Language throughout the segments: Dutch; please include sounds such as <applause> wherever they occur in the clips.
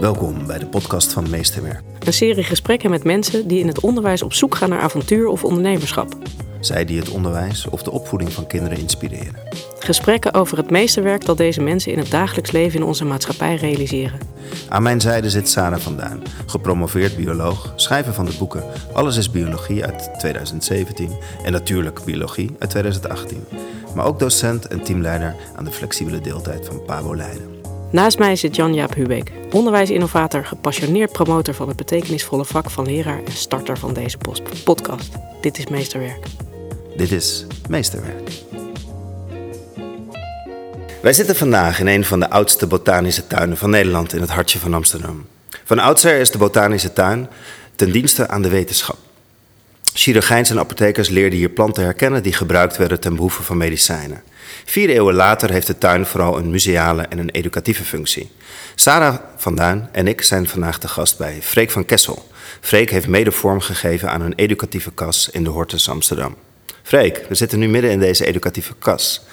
Welkom bij de podcast van Meesterwerk. Een serie gesprekken met mensen die in het onderwijs op zoek gaan naar avontuur of ondernemerschap. Zij die het onderwijs of de opvoeding van kinderen inspireren. Gesprekken over het meesterwerk dat deze mensen in het dagelijks leven in onze maatschappij realiseren. Aan mijn zijde zit Sarah van Duin, gepromoveerd bioloog, schrijver van de boeken Alles is Biologie uit 2017 en Natuurlijk Biologie uit 2018. Maar ook docent en teamleider aan de flexibele deeltijd van Pabo Leiden. Naast mij zit Jan-Jaap Hubeek, onderwijsinnovator, gepassioneerd promotor van het betekenisvolle vak van leraar en starter van deze post- podcast. Dit is Meesterwerk. Dit is Meesterwerk. Wij zitten vandaag in een van de oudste botanische tuinen van Nederland in het hartje van Amsterdam. Van oudsher is de botanische tuin ten dienste aan de wetenschap. Chirurgijns en apothekers leerden hier planten herkennen die gebruikt werden ten behoeve van medicijnen. Vier eeuwen later heeft de tuin vooral een museale en een educatieve functie. Sarah van Duin en ik zijn vandaag te gast bij Freek van Kessel. Freek heeft mede vorm gegeven aan een educatieve kas in de Hortus Amsterdam. Freek, we zitten nu midden in deze educatieve kas.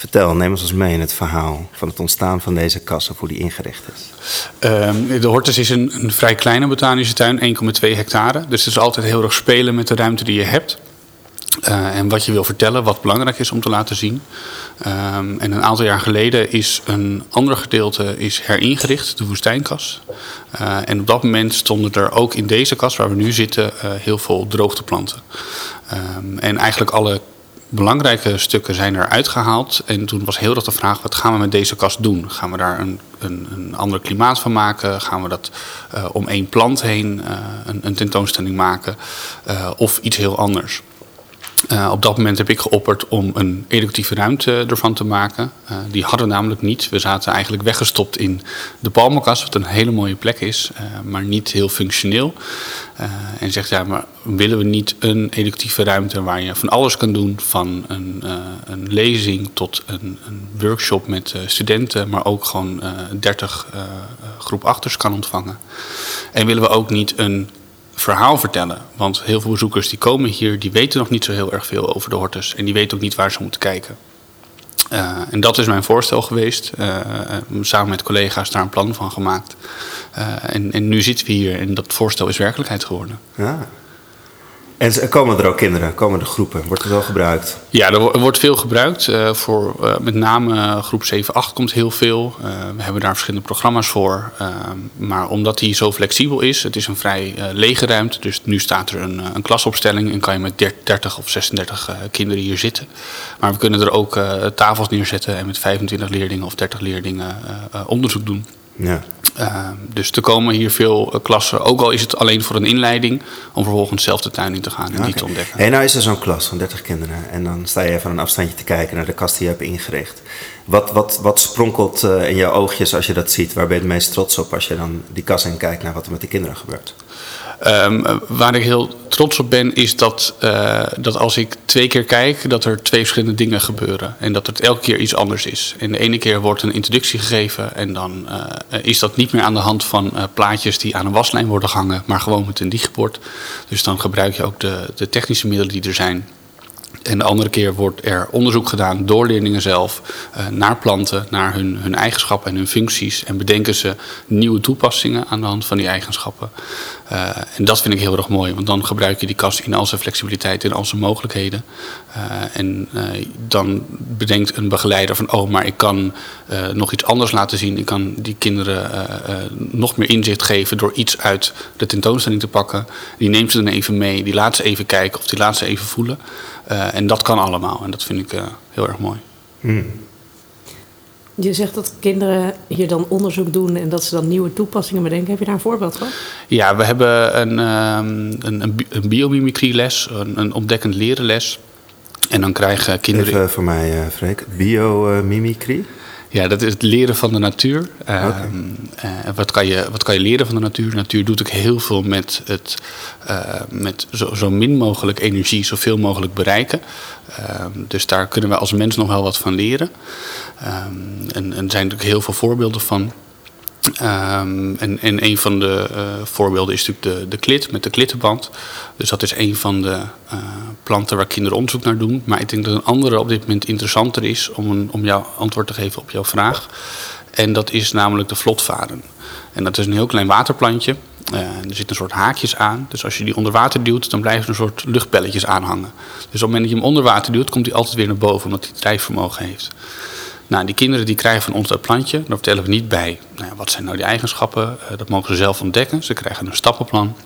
Vertel, neem ons eens mee in het verhaal van het ontstaan van deze kas of hoe die ingericht is. Ehm, de Hortus is een, een vrij kleine botanische tuin, 1,2 hectare. Dus het is altijd heel erg spelen met de ruimte die je hebt. Uh, en wat je wil vertellen, wat belangrijk is om te laten zien. Um, en een aantal jaar geleden is een ander gedeelte is heringericht, de woestijnkas. Uh, en op dat moment stonden er ook in deze kas waar we nu zitten uh, heel veel droogteplanten. Um, en eigenlijk alle belangrijke stukken zijn er uitgehaald. En toen was heel erg de vraag, wat gaan we met deze kast doen? Gaan we daar een, een, een ander klimaat van maken? Gaan we dat uh, om één plant heen uh, een, een, tentoonstelling maken? Uh, of iets heel anders? Uh, op dat moment heb ik geopperd om een educatieve ruimte ervan te maken. Uh, die hadden we namelijk niet. We zaten eigenlijk weggestopt in de Palmenkast, wat een hele mooie plek is, uh, maar niet heel functioneel. en zegt ja, maar willen we niet een educatieve ruimte waar je van alles kan doen, van een, een lezing tot een, een, workshop met studenten, maar ook gewoon 30 groep achters kan ontvangen. En willen we ook niet een verhaal vertellen. Want heel veel bezoekers die komen hier, die weten nog niet zo heel erg veel over de hortus. En die weten ook niet waar ze moeten kijken. Uh, en dat is mijn voorstel geweest. Uh, samen met collega's daar een plan van gemaakt. En, en, nu zitten we hier en dat voorstel is werkelijkheid geworden. Ja. En komen er ook kinderen, komen er groepen? Wordt er wel gebruikt? Ja, er wordt veel gebruikt. Uh, voor uh, met name groep 7, 8 komt heel veel. Uh, we hebben daar verschillende programma's voor. maar omdat die zo flexibel is, het is een vrij lege ruimte. Dus nu staat er een, een, klasopstelling en kan je met 30 of 36 kinderen hier zitten. Maar we kunnen er ook tafels neerzetten en met 25 leerlingen of 30 leerlingen onderzoek doen. Ja. Uh, dus er komen hier veel uh, klassen, ook al is het alleen voor een inleiding, om vervolgens zelf de tuin in te gaan en okay. die te ontdekken. En nou is er zo'n klas van 30 kinderen en dan sta je even een afstandje te kijken naar de kast die je hebt ingericht. Wat, wat, wat spronkelt uh, in jouw oogjes als je dat ziet? Waar ben je het meest trots op als je dan die kast in kijkt naar wat er met de kinderen gebeurt? Um, waar ik heel trots op ben, is dat, uh, dat als ik twee keer kijk, dat er twee verschillende dingen gebeuren. En dat het elke keer iets anders is. En de ene keer wordt een introductie gegeven en dan uh, is dat niet meer aan de hand van uh, plaatjes die aan een waslijn worden gehangen, maar gewoon met een digibord. Dus dan gebruik je ook de, de technische middelen die er zijn. En de andere keer wordt er onderzoek gedaan door leerlingen zelf uh, naar planten, naar hun, hun eigenschappen en hun functies. En bedenken ze nieuwe toepassingen aan de hand van die eigenschappen. Uh, en dat vind ik heel erg mooi, want dan gebruik je die kast in al zijn flexibiliteit en al zijn mogelijkheden. Uh, en dan bedenkt een begeleider van, oh, maar ik kan nog iets anders laten zien. Ik kan die kinderen nog meer inzicht geven door iets uit de tentoonstelling te pakken. Die neemt ze dan even mee, die laat ze even kijken of die laat ze even voelen. Uh, en dat kan allemaal en dat vind ik uh, heel erg mooi. Hmm. Je zegt dat kinderen hier dan onderzoek doen en dat ze dan nieuwe toepassingen bedenken. Heb je daar een voorbeeld van? Ja, we hebben een, um, een, een, een biomimicry-les, een, een ontdekkend leren les. En dan krijgen kinderen. Even voor mij, uh, Freek. Biomimicry? Ja, dat is het leren van de natuur. Okay. Uh, uh, wat, kan je, wat kan je leren van de natuur? De natuur doet ook heel veel met, het, uh, met zo, zo, min mogelijk energie, zoveel mogelijk bereiken. Ehm, dus daar kunnen we als mens nog wel wat van leren. Ehm, en, en er zijn natuurlijk heel veel voorbeelden van. Ehm, en, en een van de uh, voorbeelden is natuurlijk de, de klit met de klittenband. Dus dat is een van de uh, planten waar kinderen onderzoek naar doen. Maar ik denk dat een andere op dit moment interessanter is om, om jouw antwoord te geven op jouw vraag. En dat is namelijk de vlotvaren. En dat is een heel klein waterplantje. Uh, er zitten een soort haakjes aan. Dus als je die onder water duwt, dan blijven er een soort luchtbelletjes aanhangen. Dus op het moment dat je hem onder water duwt, komt hij altijd weer naar boven, omdat hij drijfvermogen heeft. Nou, die kinderen die krijgen van ons dat plantje. Daar vertellen we niet bij nou, wat zijn nou die eigenschappen. Uh, dat mogen ze zelf ontdekken. Ze krijgen een stappenplan.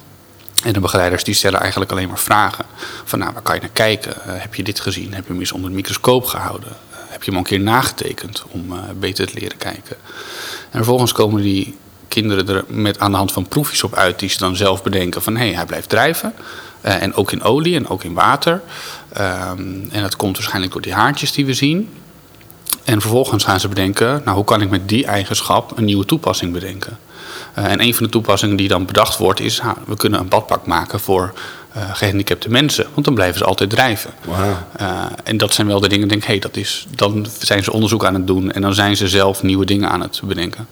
En de begeleiders die stellen eigenlijk alleen maar vragen. Van nou, waar kan je naar kijken? Uh, heb je dit gezien? Heb je hem eens onder de microscoop gehouden? Uh, heb je hem al een keer nagetekend om beter te leren kijken? En vervolgens komen die kinderen er met aan de hand van proefjes op uit die ze dan zelf bedenken van hé, hey, hij blijft drijven. en ook in olie en ook in water. Um, en dat komt waarschijnlijk door die haartjes die we zien. En vervolgens gaan ze bedenken, nou hoe kan ik met die eigenschap een nieuwe toepassing bedenken? Uh, en een van de toepassingen die dan bedacht wordt is, ha, we kunnen een badpak maken voor uh, gehandicapte mensen. Want dan blijven ze altijd drijven. Wow. Uh, en dat zijn wel de dingen, denk ik, hey, dat is, dan zijn ze onderzoek aan het doen en dan zijn ze zelf nieuwe dingen aan het bedenken.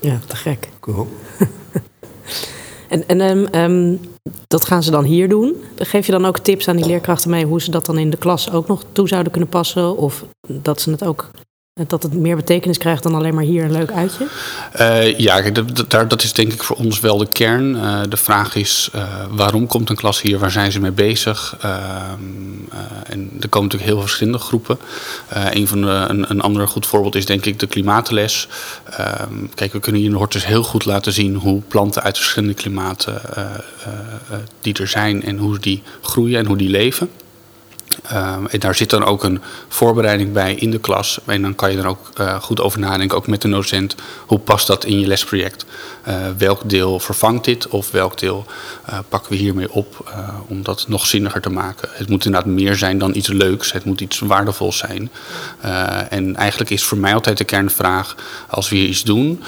Ja, te gek. Cool. <laughs> en en um, um, dat gaan ze dan hier doen. Geef je dan ook tips aan die leerkrachten mee hoe ze dat dan in de klas ook nog toe zouden kunnen passen? Of dat ze het ook dat het meer betekenis krijgt dan alleen maar hier een leuk uitje? Uh, ja, dat, dat, is denk ik voor ons wel de kern. Uh, de vraag is, uh, waarom komt een klas hier? Waar zijn ze mee bezig? Ehm, en er komen natuurlijk heel verschillende groepen. een, van een, een ander goed voorbeeld is denk ik de klimaatles. Ehm, kijk, we kunnen hier in Hortus heel goed laten zien hoe planten uit verschillende klimaten die er zijn... en hoe die groeien en hoe die leven. Um, en daar zit dan ook een voorbereiding bij in de klas. En dan kan je er ook uh, goed over nadenken, ook met de docent. Hoe past dat in je lesproject? Uh, welk deel vervangt dit of welk deel uh, pakken we hiermee op om dat nog zinniger te maken? Het moet inderdaad meer zijn dan iets leuks. Het moet iets waardevols zijn. en eigenlijk is voor mij altijd de kernvraag, als we hier iets doen...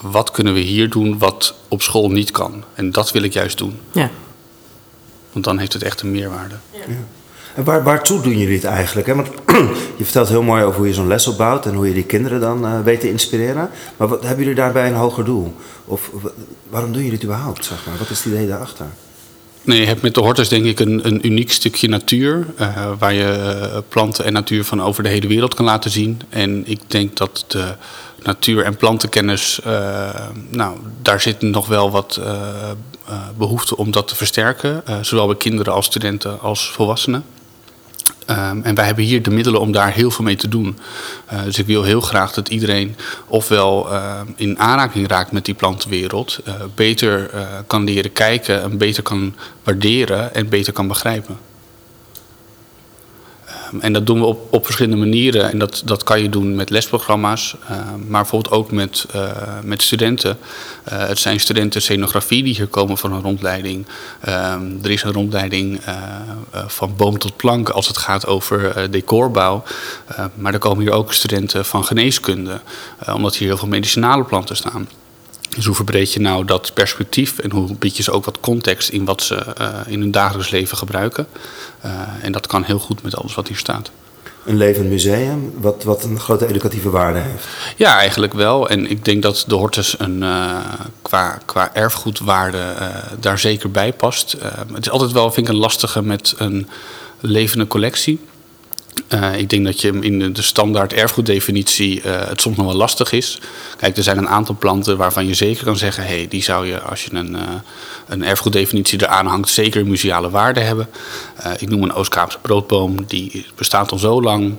wat kunnen we hier doen wat op school niet kan? En dat wil ik juist doen. Ja. Want dan heeft het echt een meerwaarde. Ja. Waar, waartoe doen jullie het eigenlijk? Hè? Want <clears throat> je vertelt heel mooi over hoe je zo'n les opbouwt en hoe je die kinderen dan uh, weet te inspireren. Maar wat, hebben jullie daarbij een hoger doel? Of waarom doen jullie het überhaupt? Zeg maar? Wat is het idee daarachter? Nee, je hebt met de hortus denk ik een, een uniek stukje natuur. Uh, waar je planten en natuur van over de hele wereld kan laten zien. En ik denk dat de natuur- en plantenkennis, nou, daar zit nog wel wat behoefte om dat te versterken. zowel bij kinderen als studenten als volwassenen. Um, en wij hebben hier de middelen om daar heel veel mee te doen. Uh, dus ik wil heel graag dat iedereen ofwel uh, in aanraking raakt met die plantenwereld, uh, beter kan leren kijken en beter kan waarderen en beter kan begrijpen. En dat doen we op, op verschillende manieren. En dat, dat kan je doen met lesprogramma's, uh, maar bijvoorbeeld ook met, uh, met studenten. Uh, het zijn studenten scenografie die hier komen van een rondleiding. er is een rondleiding van boom tot plank als het gaat over decorbouw. maar er komen hier ook studenten van geneeskunde, omdat hier heel veel medicinale planten staan. Dus hoe verbreed je nou dat perspectief en hoe bied je ze ook wat context in wat ze uh, in hun dagelijks leven gebruiken? Uh, en dat kan heel goed met alles wat hier staat. Een levend museum, wat, wat een grote educatieve waarde heeft. Ja, eigenlijk wel. En ik denk dat de Hortus een, uh, qua, qua erfgoedwaarde daar zeker bij past. het is altijd wel, vind ik, een lastige met een levende collectie. Uh, ik denk dat je in de, standaard erfgoeddefinitie uh, het soms nog wel lastig is. Kijk, er zijn een aantal planten waarvan je zeker kan zeggen: hey, die zou je als je een, uh, een erfgoeddefinitie eraan hangt, zeker museale waarde hebben. ik noem een Oost-Kaapse broodboom, die bestaat al zo lang.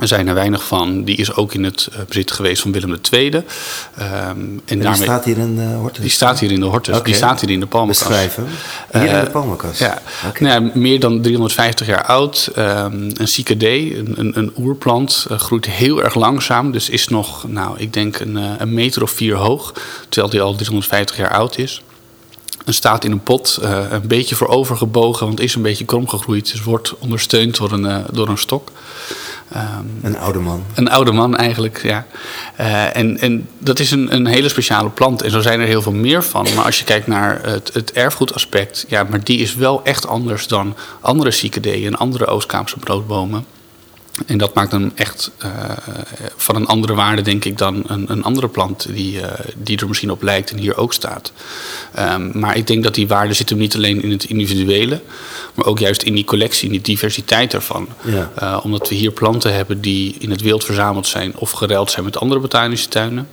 Er zijn er weinig van. Die is ook in het bezit geweest van Willem II. Um, en, en die staat hier in de Hortus? Die staat hier in de Hortus. Okay. Die staat hier in de palmenkast. Beschrijven. Hier uh, in de palmenkast? Ja. Okay. Nou, meer dan 350 jaar oud. Um, een cycadee, een, een, een oerplant. Uh, groeit heel erg langzaam. Dus is nog, nou, ik denk een, een meter of vier hoog. Terwijl die al 350 jaar oud is. En staat in een pot, uh, een beetje voorovergebogen, want is een beetje krom gegroeid. Dus wordt ondersteund door een, uh, door een stok. Um, een oude man. Een oude man eigenlijk, ja. Uh, en, en dat is een, een hele speciale plant. En zo zijn er heel veel meer van. Maar als je kijkt naar het, het erfgoedaspect... ja, maar die is wel echt anders dan andere cycadeeën... en andere Oost-Kaapse broodbomen. En dat maakt hem echt uh, van een andere waarde, denk ik, dan een, een andere plant die, uh, die er misschien op lijkt en hier ook staat. Um, maar ik denk dat die waarde zit hem niet alleen in het individuele, maar ook juist in die collectie, in die diversiteit ervan. Ja. Uh, omdat we hier planten hebben die in het wild verzameld zijn of geruild zijn met andere botanische tuinen.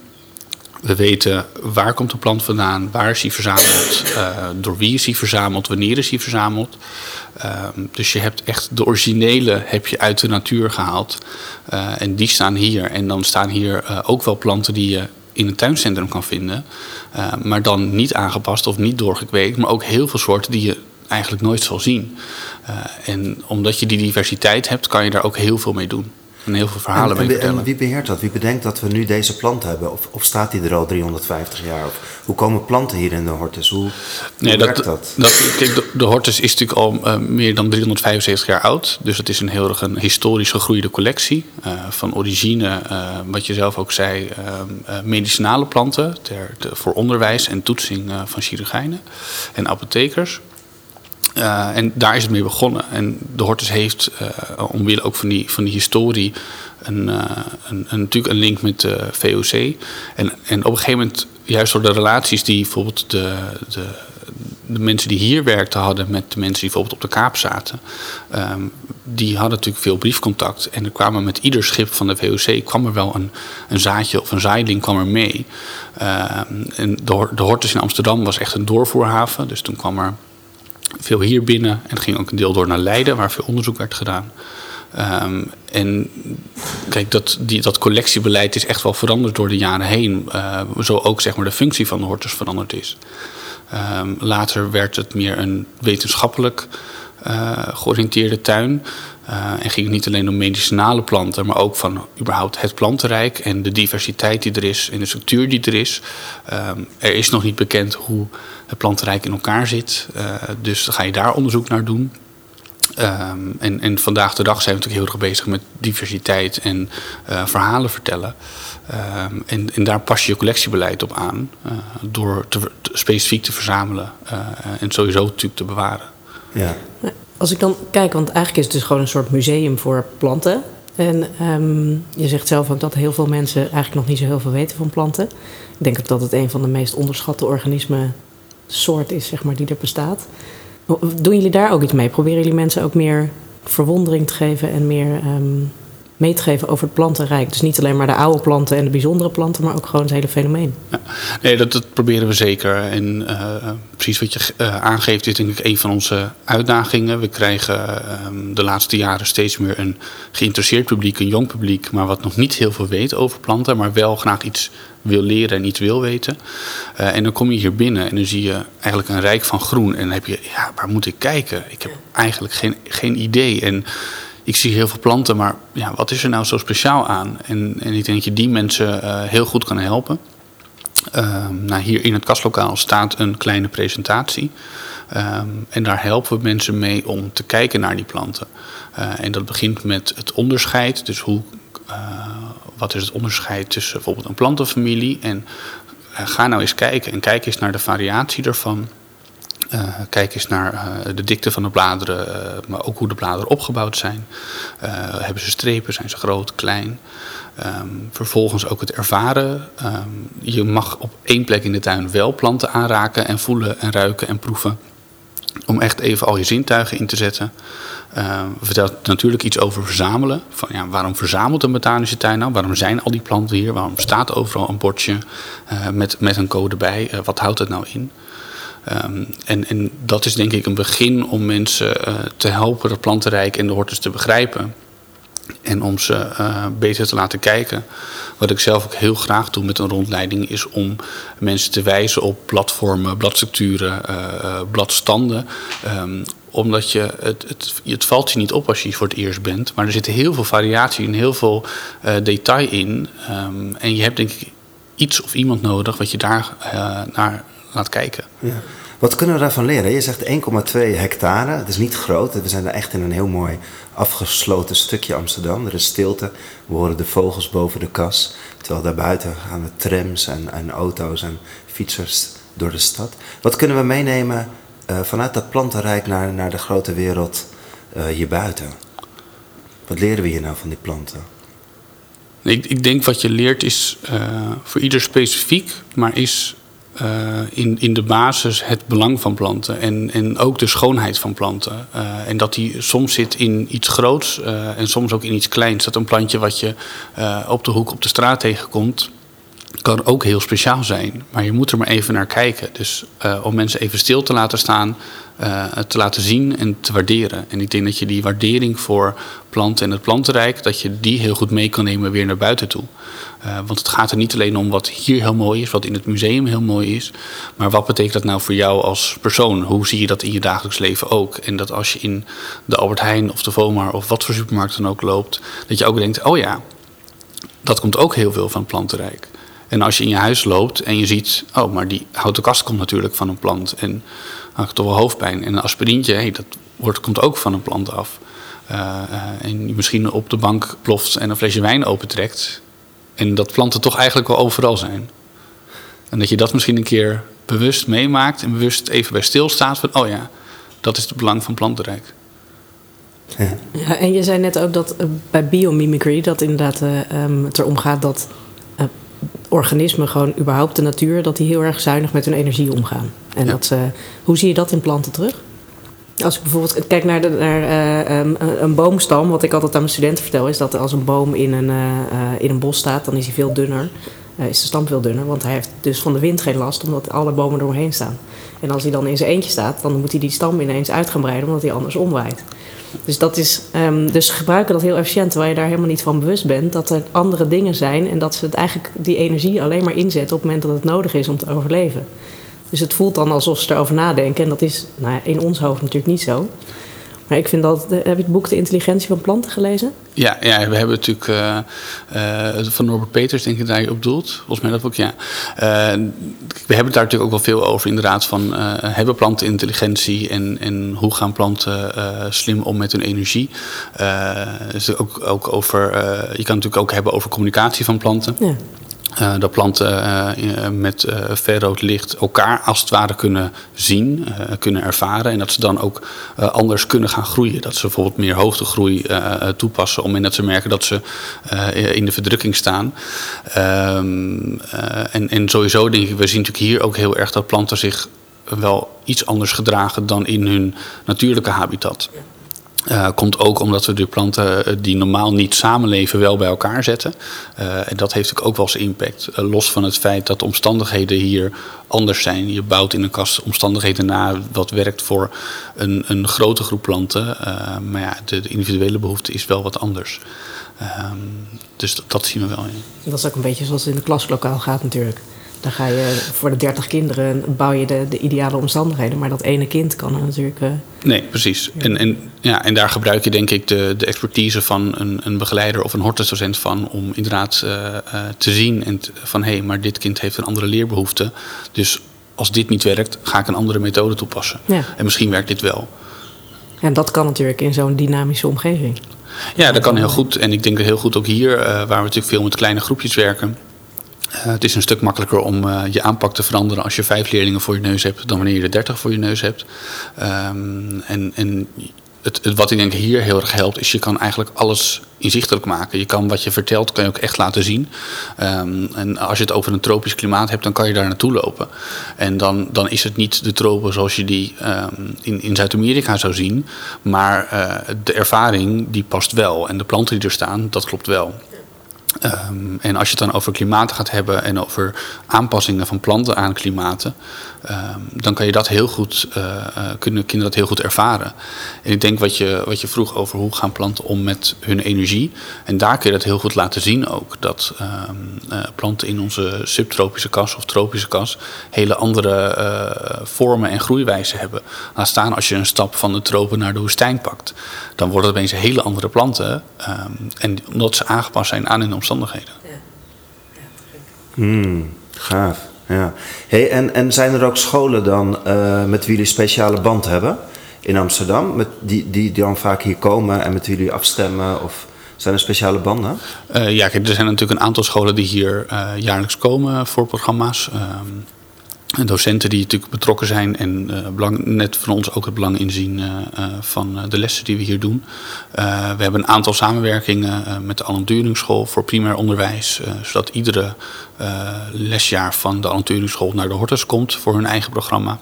We weten waar komt de plant vandaan, waar is hij verzameld, uh, <clears throat> door wie is hij verzameld, wanneer is hij verzameld. Uh, dus je hebt echt de originele heb je uit de natuur gehaald. Uh, en die staan hier. En dan staan hier uh, ook wel planten die je in een tuincentrum kan vinden. maar dan niet aangepast of niet doorgekweekt. Maar ook heel veel soorten die je eigenlijk nooit zal zien. en omdat je die diversiteit hebt, kan je daar ook heel veel mee doen en heel veel verhalen en, mee. En wie beheert dat? Wie bedenkt dat we nu deze plant hebben? Of, of staat die er al 350 jaar? Of hoe komen planten hier in de Hortus? Hoe, nee, hoe dat? dat kijk, de, de, Hortus is natuurlijk al uh, meer dan 375 jaar oud. Dus het is een heel erg een historisch gegroeide collectie. Uh, van origine, uh, wat je zelf ook zei, medicinale planten. Ter, ter, voor onderwijs en toetsing van chirurgijnen en apothekers. Uh, en daar is het mee begonnen. En de Hortus heeft, uh, omwille ook van die, van die historie, een, uh, een, een, natuurlijk een link met de VOC. En, en op een gegeven moment, juist door de relaties die bijvoorbeeld de, de, de mensen die hier werkten hadden met de mensen die bijvoorbeeld op de Kaap zaten, um, die hadden natuurlijk veel briefcontact. En er kwamen met ieder schip van de VOC kwam er wel een, een zaadje of een zaailing kwam er mee. Um, en de, de Hortus in Amsterdam was echt een doorvoerhaven. Dus toen kwam er veel hier binnen en ging ook een deel door naar Leiden, waar veel onderzoek werd gedaan. Um, en kijk, dat, die, dat collectiebeleid is echt wel veranderd door de jaren heen. Uh, zo ook zeg maar, de functie van de hortus veranderd is. Um, later werd het meer een wetenschappelijk georiënteerde tuin. Uh, en ging het niet alleen om medicinale planten, maar ook van überhaupt het plantenrijk en de diversiteit die er is en de structuur die er is. Um, er is nog niet bekend hoe het plantenrijk in elkaar zit. Dus ga je daar onderzoek naar doen. En, en, vandaag de dag zijn we natuurlijk heel erg bezig met diversiteit en verhalen vertellen. En, en, daar pas je je collectiebeleid op aan door specifiek te verzamelen en sowieso natuurlijk te bewaren. Ja. Als ik dan kijk, want eigenlijk is het dus gewoon een soort museum voor planten. En um, je zegt zelf ook dat heel veel mensen eigenlijk nog niet zo heel veel weten van planten. Ik denk ook dat het een van de meest onderschatte organismen soort is, zeg maar, die er bestaat. Doen jullie daar ook iets mee? Proberen jullie mensen ook meer verwondering te geven en meer um, mee te geven over het plantenrijk? Dus niet alleen maar de oude planten en de bijzondere planten, maar ook gewoon het hele fenomeen. Ja, nee, dat, dat, proberen we zeker. En uh, precies wat je uh, aangeeft, is denk ik een van onze uitdagingen. We krijgen uh, de laatste jaren steeds meer een geïnteresseerd publiek, een jong publiek, maar wat nog niet heel veel weet over planten, maar wel graag iets wil leren en iets wil weten. Uh, en dan kom je hier binnen en dan zie je eigenlijk een rijk van groen. En dan heb je, ja, waar moet ik kijken? Ik heb eigenlijk geen, geen idee. En ik zie heel veel planten, maar ja, wat is er nou zo speciaal aan? En, en ik denk dat je die mensen uh, heel goed kan helpen. Uh, nou, hier in het kastlokaal staat een kleine presentatie. Um, en daar helpen we mensen mee om te kijken naar die planten. Uh, en dat begint met het onderscheid. Dus hoe, wat is het onderscheid tussen bijvoorbeeld een plantenfamilie en ga nou eens kijken en kijk eens naar de variatie ervan. Uh, kijk eens naar uh, de dikte van de bladeren, maar ook hoe de bladeren opgebouwd zijn. hebben ze strepen, zijn ze groot, klein? Um, vervolgens ook het ervaren. Um, je mag op één plek in de tuin wel planten aanraken en voelen en ruiken en proeven. Om echt even al je zintuigen in te zetten. Uh, vertelt natuurlijk iets over verzamelen. Van, ja, waarom verzamelt een botanische tuin nou? Waarom zijn al die planten hier? Waarom staat overal een bordje met, met een code bij? Wat houdt het nou in? Um, en, en dat is denk ik een begin om mensen te helpen het plantenrijk en de hortus te begrijpen. En om ze uh, beter te laten kijken. Wat ik zelf ook heel graag doe met een rondleiding, is om mensen te wijzen op platformen, bladstructuren, uh, bladstanden. Um, omdat je, het, het, het valt je niet op als je voor het eerst bent. Maar er zitten heel veel variatie en heel veel detail in. Um, en je hebt denk ik iets of iemand nodig wat je daar uh, laat kijken. Ja. Wat kunnen we daarvan leren? Je zegt 1,2 hectare. Het is niet groot. We zijn er echt in een heel mooi afgesloten stukje Amsterdam. Er is stilte. We horen de vogels boven de kas. Terwijl daarbuiten gaan de trams en, en auto's en fietsers door de stad. Wat kunnen we meenemen uh, vanuit dat plantenrijk naar, naar de grote wereld uh, hierbuiten? Wat leren we hier nou van die planten? Ik, ik denk wat je leert is uh, voor ieder specifiek, maar is uh, in, in de basis het belang van planten en, en ook de schoonheid van planten. Uh, en dat die soms zit in iets groots en soms ook in iets kleins. Dat een plantje wat je op de hoek op de straat tegenkomt, kan ook heel speciaal zijn. Maar je moet er maar even naar kijken. Dus uh, om mensen even stil te laten staan, uh, te laten zien en te waarderen. En ik denk dat je die waardering voor planten en het plantenrijk, dat je die heel goed mee kan nemen weer naar buiten toe. Uh, want het gaat er niet alleen om wat hier heel mooi is, wat in het museum heel mooi is. Maar wat betekent dat nou voor jou als persoon? Hoe zie je dat in je dagelijks leven ook? En dat als je in de Albert Heijn of de Vomar of wat voor supermarkt dan ook loopt, dat je ook denkt, oh ja, dat komt ook heel veel van het plantenrijk. En als je in je huis loopt en je ziet, oh, maar die houten kast komt natuurlijk van een plant. En dan heb ik toch wel hoofdpijn. En een aspirintje, hey, dat wordt, komt ook van een plant af. Uh, uh, en je misschien op de bank ploft en een flesje wijn opentrekt. En dat planten toch eigenlijk wel overal zijn. En dat je dat misschien een keer bewust meemaakt en bewust even bij stilstaat van, oh ja, dat is het belang van plantenrijk. Ja. ja en je zei net ook dat uh, bij biomimicry dat inderdaad um, het erom gaat dat organismen, gewoon überhaupt de natuur, dat die heel erg zuinig met hun energie omgaan. En ja. dat ze, hoe zie je dat in planten terug? Als ik bijvoorbeeld kijk naar, de, naar uh, um, een boomstam, wat ik altijd aan mijn studenten vertel, is dat als een boom in een, uh, in een bos staat, dan is hij veel dunner. Uh, is de stam veel dunner, want hij heeft dus van de wind geen last, omdat alle bomen eromheen staan. En als hij dan in zijn eentje staat, dan moet hij die stam ineens uit gaan breiden, omdat hij anders omwaait. Dus, dat is, um, dus gebruiken dat heel efficiënt, terwijl je daar helemaal niet van bewust bent dat er andere dingen zijn en dat ze het eigenlijk die energie alleen maar inzetten op het moment dat het nodig is om te overleven. Dus het voelt dan alsof ze erover nadenken en dat is nou ja, in ons hoofd natuurlijk niet zo. Maar ik vind dat. Heb je het boek De Intelligentie van Planten gelezen? Ja, ja we hebben natuurlijk uh, uh, van Norbert Peters, denk ik, daar je op doelt. Volgens mij dat ook, ja. Uh, we hebben het daar natuurlijk ook wel veel over, inderdaad. Van hebben planten intelligentie en, en hoe gaan planten slim om met hun energie? dus ook, ook over, je kan natuurlijk ook hebben over communicatie van planten. Ja. Uh, dat planten uh, met uh, verrood licht elkaar als het ware kunnen zien, kunnen ervaren. En dat ze dan ook anders kunnen gaan groeien. Dat ze bijvoorbeeld meer hoogtegroei toepassen. Om dat ze merken dat ze in de verdrukking staan. Um, en, en sowieso denk ik, we zien natuurlijk hier ook heel erg dat planten zich wel iets anders gedragen dan in hun natuurlijke habitat. Uh, komt ook omdat we de planten eh, die normaal niet samenleven wel bij elkaar zetten. Uh, en dat heeft ook wel zijn impact. Los van het feit dat de omstandigheden hier anders zijn. Je bouwt in een kast omstandigheden na wat werkt voor een, een grote groep planten. maar ja, de, individuele behoefte is wel wat anders. Ehm, dus dat, dat, zien we wel. Ja. Dat is ook een beetje zoals het in de klaslokaal gaat natuurlijk. Dan ga je voor de 30 kinderen bouw je de, de ideale omstandigheden. Maar dat ene kind kan er natuurlijk. Uh, nee, precies. Ja. En, en, ja, en daar gebruik je denk ik de, de expertise van een, een begeleider of een hortusdocent van. Om inderdaad uh, uh, te zien en van hé, hey, maar dit kind heeft een andere leerbehoefte. Dus als dit niet werkt, ga ik een andere methode toepassen. Ja. En misschien werkt dit wel. En dat kan natuurlijk in zo'n dynamische omgeving. Ja, dat kan heel goed. En ik denk heel goed ook hier, waar we natuurlijk veel met kleine groepjes werken uh, het is een stuk makkelijker om uh, je aanpak te veranderen als je vijf leerlingen voor je neus hebt dan wanneer je er dertig voor je neus hebt. Um, en en het, wat ik denk hier heel erg helpt, is je kan eigenlijk alles inzichtelijk maken. Je kan wat je vertelt, kan je ook echt laten zien. Um, en als je het over een tropisch klimaat hebt, dan kan je daar naartoe lopen. En dan, dan is het niet de tropen zoals je die um, in, in Zuid-Amerika zou zien. Maar uh, de ervaring, die past wel. En de planten die er staan, dat klopt wel. Um, en als je het dan over klimaten gaat hebben en over aanpassingen van planten aan klimaten, um, dan kan je dat heel goed, uh, kunnen kinderen dat heel goed ervaren. En ik denk wat je, wat je vroeg over hoe gaan planten om met hun energie. En daar kun je dat heel goed laten zien ook. Dat um, uh, planten in onze subtropische kas of tropische kas hele andere vormen en groeiwijzen hebben. Laat staan als je een stap van de tropen naar de woestijn pakt. Dan worden het opeens hele andere planten. en omdat ze aangepast zijn aan hun omstandigheden. Ja, ja hmm, gaaf. Ja. Hey, en, en zijn er ook scholen dan uh, met wie jullie speciale band hebben in Amsterdam? Met die, die dan vaak hier komen en met wie jullie afstemmen? Of zijn er speciale banden? Uh, ja, kijk, er zijn natuurlijk een aantal scholen die hier uh, jaarlijks komen voor programma's. Um, En docenten die natuurlijk betrokken zijn en belang, net van ons ook het belang inzien van de lessen die we hier doen. we hebben een aantal samenwerkingen met de Alan voor primair onderwijs, zodat iedere lesjaar van de Alan naar de Hortus komt voor hun eigen programma.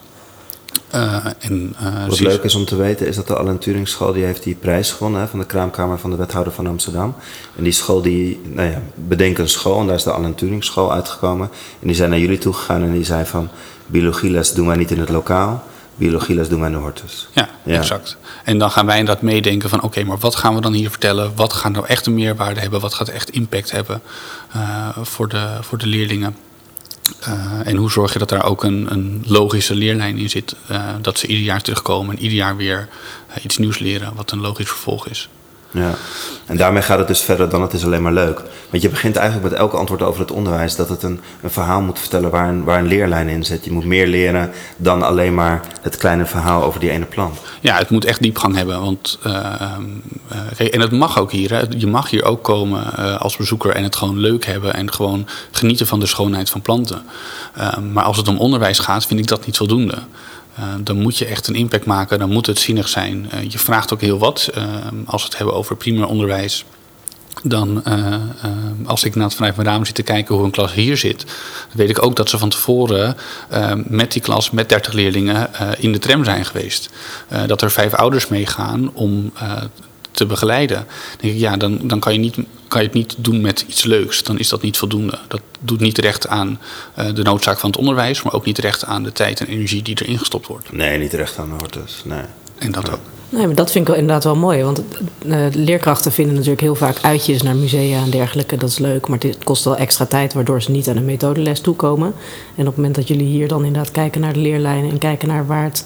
Uh, en, uh, Wat leuk is om te weten is dat de Alan Turing School die heeft die prijs gewonnen hè, van de kraamkamer van de wethouder van Amsterdam. En die school die, nou ja, bedenk een school en daar is de Alan Turing School uitgekomen. En die zijn naar jullie toe gegaan en die zei van biologieles doen wij niet in het lokaal, biologieles doen wij in de hortus. Ja, exact. En dan gaan wij inderdaad meedenken van oké, maar wat gaan we dan hier vertellen? Wat gaat nou echt een meerwaarde hebben? Wat gaat echt impact hebben uh, voor, de, voor de leerlingen? Uh, en hoe zorg je dat daar ook een, een logische leerlijn in zit? Uh, dat ze ieder jaar terugkomen en ieder jaar weer uh, iets nieuws leren, wat een logisch vervolg is. Ja, en daarmee gaat het dus verder dan het is alleen maar leuk. Want je begint eigenlijk met elke antwoord over het onderwijs dat het een, een verhaal moet vertellen waar een, waar een leerlijn in zit. Je moet meer leren dan alleen maar het kleine verhaal over die ene plant. Ja, het moet echt diepgang hebben. Want, uh, kijk, en het mag ook hier. Hè. Je mag hier ook komen uh, als bezoeker en het gewoon leuk hebben en gewoon genieten van de schoonheid van planten. Uh, maar als het om onderwijs gaat, vind ik dat niet voldoende. Uh, dan moet je echt een impact maken, dan moet het zinnig zijn. Uh, je vraagt ook heel wat. Uh, als we het hebben over primair onderwijs, dan als ik naar vanuit mijn raam zit te kijken hoe een klas hier zit, weet ik ook dat ze van tevoren met die klas, met 30 leerlingen, in de tram zijn geweest. dat er vijf ouders meegaan om te begeleiden. Dan denk ik, ja, dan, dan kan, je niet, kan je het niet doen met iets leuks. Dan is dat niet voldoende. Dat doet niet recht aan uh, de noodzaak van het onderwijs, maar ook niet recht aan de tijd en energie die erin gestopt wordt. Nee, niet recht aan de hortus. Nee. En dat ook. Nee, maar dat vind ik wel inderdaad wel mooi. Want uh, leerkrachten vinden natuurlijk heel vaak uitjes naar musea en dergelijke. Dat is leuk, maar het kost wel extra tijd, waardoor ze niet aan een methodeles toekomen. En op het moment dat jullie hier dan inderdaad kijken naar de leerlijnen en kijken naar waar het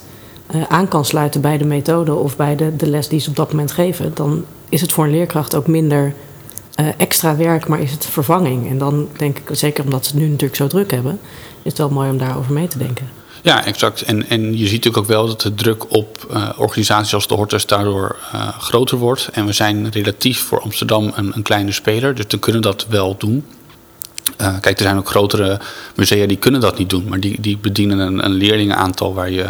uh, aan kan sluiten bij de methode of bij de, de les die ze op dat moment geven, dan is het voor een leerkracht ook minder uh, extra werk, maar is het vervanging. En dan denk ik, zeker omdat ze nu natuurlijk zo druk hebben, is het wel mooi om daarover mee te denken. Ja, exact. En, en je ziet natuurlijk ook wel dat de druk op uh, organisaties als de Hortus daardoor uh, groter wordt. En we zijn relatief voor Amsterdam een, een kleine speler, dus we kunnen dat wel doen. Kijk, er zijn ook grotere musea die kunnen dat niet doen, maar die, die bedienen een, een leerlingenaantal waar je,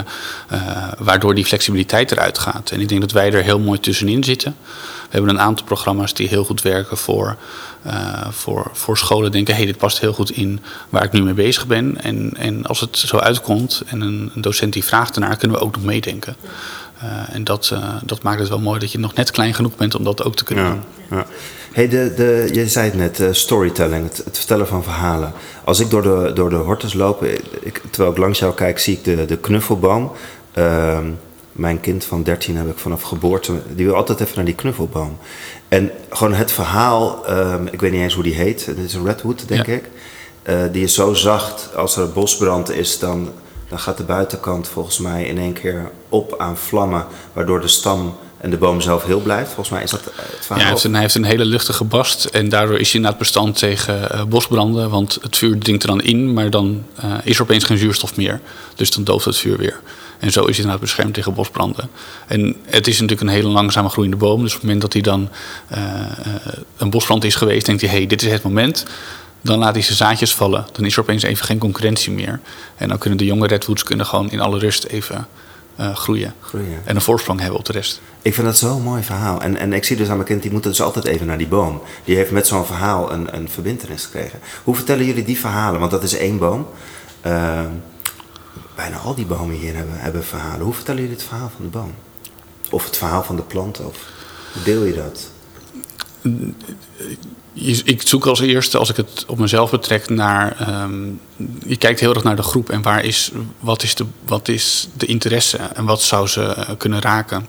waardoor die flexibiliteit eruit gaat. En ik denk dat wij er heel mooi tussenin zitten. We hebben een aantal programma's die heel goed werken voor, uh, voor, voor scholen. Denken, hé, hey, dit past heel goed in waar ik nu mee bezig ben. En, en als het zo uitkomt en een, een docent die vraagt ernaar, kunnen we ook nog meedenken. Uh, en dat, uh, dat maakt het wel mooi dat je nog net klein genoeg bent om dat ook te kunnen ja, doen. Ja. Hey, de, de, je zei het net, uh, storytelling, het, het, vertellen van verhalen. Als ik door de, door de hortus loop, ik, terwijl ik langs jou kijk, zie ik de, de knuffelboom. Ehm, mijn kind van 13 heb ik vanaf geboorte, die wil altijd even naar die knuffelboom. En gewoon het verhaal, um, ik weet niet eens hoe die heet, het is een redwood, denk ja. ik. die is zo zacht, als er bosbrand is, dan dan gaat de buitenkant volgens mij in één keer op aan vlammen, waardoor de stam en de boom zelf heel blijft. Volgens mij is dat het verhaal. Ja, hij heeft, een, hij heeft een hele luchtige bast en daardoor is hij inderdaad bestand tegen uh, bosbranden, want het vuur dringt er dan in, maar dan uh, is er opeens geen zuurstof meer. Dus dan dooft het vuur weer. En zo is hij inderdaad beschermd tegen bosbranden. En het is natuurlijk een hele langzame groeiende boom. Dus op het moment dat hij dan uh, een bosbrand is geweest, denkt hij: hé, hey, dit is het moment dan laat hij zijn zaadjes vallen. Dan is er opeens even geen concurrentie meer. En dan kunnen de jonge redwoods kunnen gewoon in alle rust even uh, groeien. groeien. En een voorsprong hebben op de rest. Ik vind dat zo'n mooi verhaal. En, en ik zie dus aan mijn kind, die moet dus altijd even naar die boom. Die heeft met zo'n verhaal een, een verbindenis gekregen. Hoe vertellen jullie die verhalen? Want dat is één boom. Uh, bijna al die bomen hier hebben, hebben verhalen. Hoe vertellen jullie het verhaal van de boom? Of het verhaal van de plant? Of hoe deel je dat? Ik zoek als eerste, als ik het op mezelf betrek, naar. Um, je kijkt heel erg naar de groep en waar is, wat, is de, wat is de interesse en wat zou ze kunnen raken.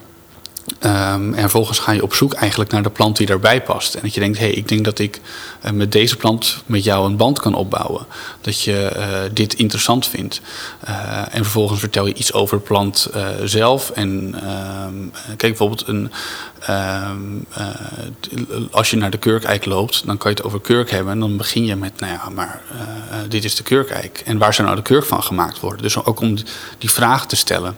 Um, en vervolgens ga je op zoek eigenlijk naar de plant die daarbij past. En dat je denkt, hé, hey, ik denk dat ik uh, met deze plant met jou een band kan opbouwen. Dat je uh, dit interessant vindt. Uh, en vervolgens vertel je iets over de plant zelf. En ehm, kijk bijvoorbeeld, een, ehm, als je naar de kurkijk loopt, dan kan je het over kurk hebben. En dan begin je met, nou ja, maar dit is de kurkijk. En waar zou nou de kurk van gemaakt worden? Dus ook om die vraag te stellen.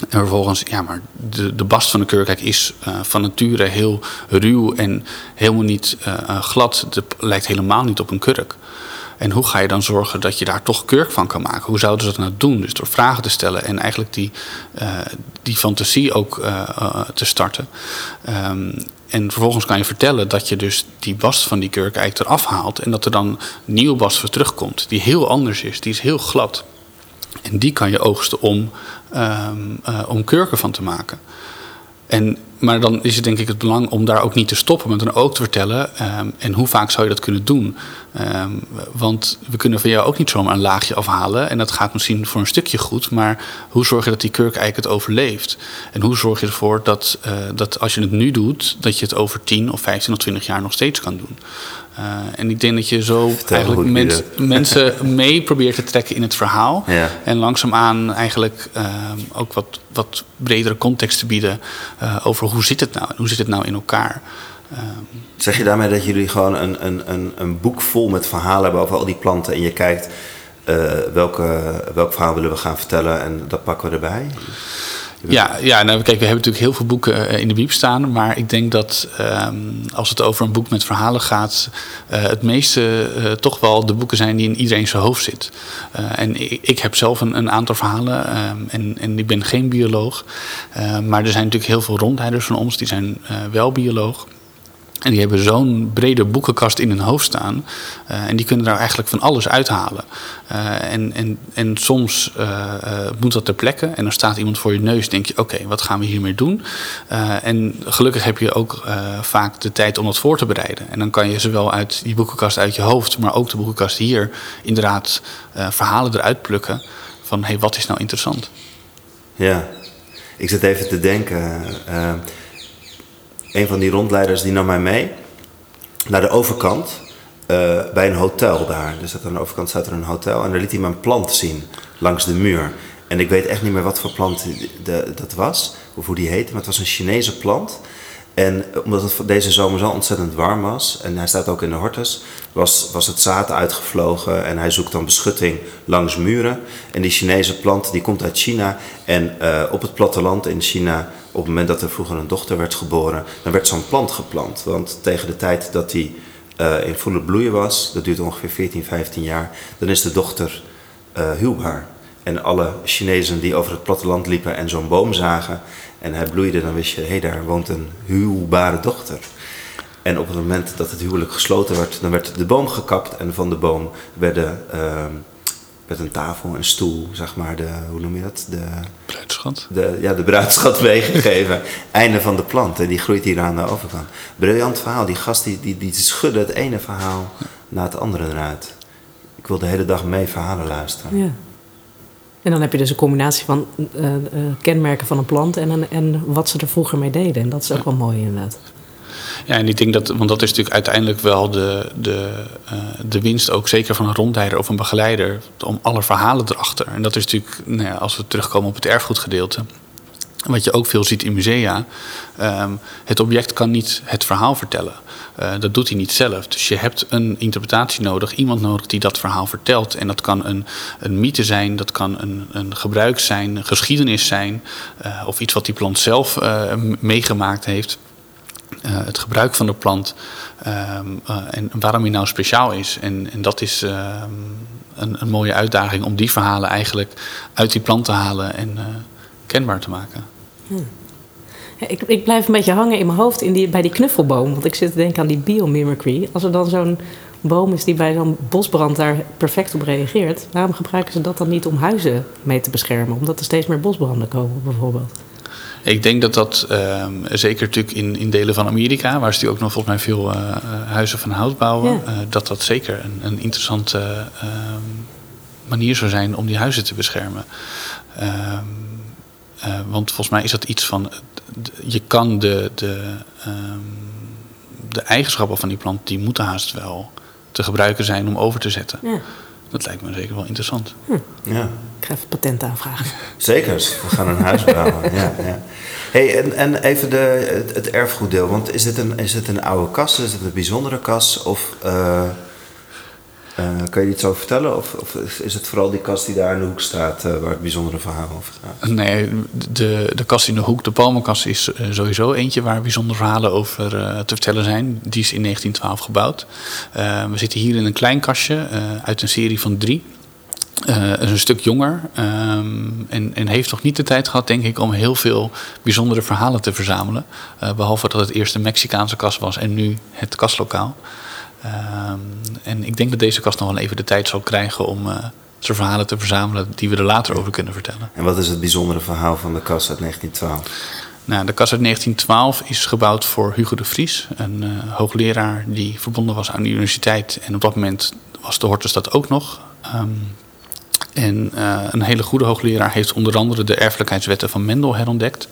En vervolgens, ja, maar de, de bast van de kurkijk is uh, van nature heel ruw en helemaal niet uh, glad. Het lijkt helemaal niet op een kurk. En hoe ga je dan zorgen dat je daar toch kurk van kan maken? Hoe zouden ze dat nou doen? Dus door vragen te stellen en eigenlijk die, die fantasie ook te starten. Um, en vervolgens kan je vertellen dat je dus die bast van die kurk eigenlijk eraf haalt. En dat er dan nieuwe bast voor terugkomt. Die heel anders is. Die is heel glad. En die kan je oogsten om, um, uh, om kurken van te maken. En, maar dan is het denk ik het belang om daar ook niet te stoppen, maar dan ook te vertellen. Um, en hoe vaak zou je dat kunnen doen? Um, want we kunnen van jou ook niet zomaar een laagje afhalen. En dat gaat misschien voor een stukje goed. Maar hoe zorg je dat die kurk eigenlijk het overleeft? En hoe zorg je ervoor dat, uh, dat als je het nu doet, dat je het over 10 of 15 of 20 jaar nog steeds kan doen? Uh, en ik denk dat je zo Vertel eigenlijk mens, <laughs> mensen mee probeert te trekken in het verhaal. Ja. En langzaamaan eigenlijk uh, ook wat, wat bredere context te bieden uh, over hoe zit het nou en hoe zit het nou in elkaar. Zeg je daarmee dat jullie gewoon een, een, een, een boek vol met verhalen hebben over al die planten en je kijkt welke, welk verhaal willen we gaan vertellen en dat pakken we erbij? Ja, ja nou, kijk, we hebben natuurlijk heel veel boeken uh, in de bieb staan. Maar ik denk dat um, als het over een boek met verhalen gaat, uh, het meeste uh, toch wel de boeken zijn die in iedereen zijn hoofd zit. en ik, heb zelf een, een aantal verhalen um, en, en, ik ben geen bioloog. maar er zijn natuurlijk heel veel rondleiders van ons die zijn wel bioloog. En die hebben zo'n brede boekenkast in hun hoofd staan. Uh, en die kunnen daar eigenlijk van alles uithalen. Uh, en, en, en soms uh, moet dat ter plekke. En dan staat iemand voor je neus. denk je, oké, wat gaan we hiermee doen? en gelukkig heb je ook vaak de tijd om dat voor te bereiden. En dan kan je zowel uit die boekenkast uit je hoofd... maar ook de boekenkast hier inderdaad verhalen eruit plukken. Van, hé, hey, wat is nou interessant? Ja, ik zit even te denken een van die rondleiders die nam mij mee naar de overkant uh, bij een hotel daar. Dus aan de overkant staat er een hotel en daar liet hij me een plant zien langs de muur. En ik weet echt niet meer wat voor plant de, dat was, of hoe die heette, maar het was een Chinese plant. En omdat het deze zomer zo ontzettend warm was, en hij staat ook in de hortus, was, was het zaad uitgevlogen en hij zoekt dan beschutting langs muren. En die Chinese plant die komt uit China en uh, op het platteland in China, op het moment dat er vroeger een dochter werd geboren, dan werd zo'n plant geplant. Want tegen de tijd dat die uh, in volle bloei was, dat duurt ongeveer 14, 15 jaar, dan is de dochter uh, huwbaar. En alle Chinezen die over het platteland liepen en zo'n boom zagen en hij bloeide, dan wist je, hé, hey, daar woont een huwbare dochter. En op het moment dat het huwelijk gesloten werd, dan werd de boom gekapt en van de boom werden, uh, werd een tafel, een stoel, zeg maar, de, hoe noem je dat? De bruidschat. De, ja, de bruidschat <laughs> meegegeven. Einde van de plant en die groeit hier aan de overkant. Briljant verhaal, die gast die, die, die schudde het ene verhaal na het andere eruit. Ik wil de hele dag mee verhalen luisteren. Ja. En dan heb je dus een combinatie van uh, uh, kenmerken van een plant en, en wat ze er vroeger mee deden. En dat is ook wel mooi inderdaad. Ja, en ik denk dat, want dat is natuurlijk uiteindelijk wel de, de, uh, de winst ook zeker van een rondleider of een begeleider, om alle verhalen erachter. En dat is natuurlijk, nou ja, als we terugkomen op het erfgoedgedeelte, wat je ook veel ziet in musea, um, het object kan niet het verhaal vertellen. Uh, dat doet hij niet zelf. Dus je hebt een interpretatie nodig, iemand nodig die dat verhaal vertelt. En dat kan een, een mythe zijn, dat kan een, een gebruik zijn, een geschiedenis zijn, uh, of iets wat die plant zelf uh, meegemaakt heeft. Het gebruik van de plant uh, en waarom hij nou speciaal is. En, en dat is uh, een, een, mooie uitdaging om die verhalen eigenlijk uit die plant te halen en kenbaar te maken. Ja, ik, ik, blijf een beetje hangen in mijn hoofd in die, bij die knuffelboom. Want ik zit te denken aan die biomimicry. Als er dan zo'n boom is die bij zo'n bosbrand daar perfect op reageert... waarom gebruiken ze dat dan niet om huizen mee te beschermen? Omdat er steeds meer bosbranden komen bijvoorbeeld. Ik denk dat dat uh, zeker natuurlijk in, in delen van Amerika, waar ze ook nog volgens mij veel uh, huizen van hout bouwen, ja. uh, dat dat zeker een, een interessante ehm, manier zou zijn om die huizen te beschermen. Ehm, want volgens mij is dat iets van, je kan de, de, ehm, de eigenschappen van die plant, die moeten haast wel te gebruiken zijn om over te zetten. Ja. Dat lijkt me zeker wel interessant. Hm. Ja. Ik ga even patent aanvragen. Zeker, we gaan een huis bouwen. ja, ja. Hey, en, en even de, het, het erfgoeddeel. Want is het, een, is het een oude kas? Is het een bijzondere kas? Of, uh... Uh, kan je iets over vertellen? Of, of, is het vooral die kast die daar in de hoek staat uh, waar het bijzondere verhaal over gaat? Nee, de, de kast in de hoek, de palmenkast, is uh, sowieso eentje waar bijzondere verhalen over te vertellen zijn. Die is in 1912 gebouwd. we zitten hier in een klein kastje uit een serie van drie. Uh, is een stuk jonger um, en, en, heeft nog niet de tijd gehad, denk ik, om heel veel bijzondere verhalen te verzamelen. Behalve dat het eerst een Mexicaanse kast was en nu het kastlokaal. Um, en ik denk dat deze kast nog wel even de tijd zal krijgen om uh, zijn verhalen te verzamelen die we er later over kunnen vertellen. En wat is het bijzondere verhaal van de kast uit 1912? Nou, de kast uit 1912 is gebouwd voor Hugo de Vries, een hoogleraar die verbonden was aan de universiteit. En op dat moment was de Hortus dat ook nog. Um, en uh, een hele goede hoogleraar heeft onder andere de erfelijkheidswetten van Mendel herontdekt.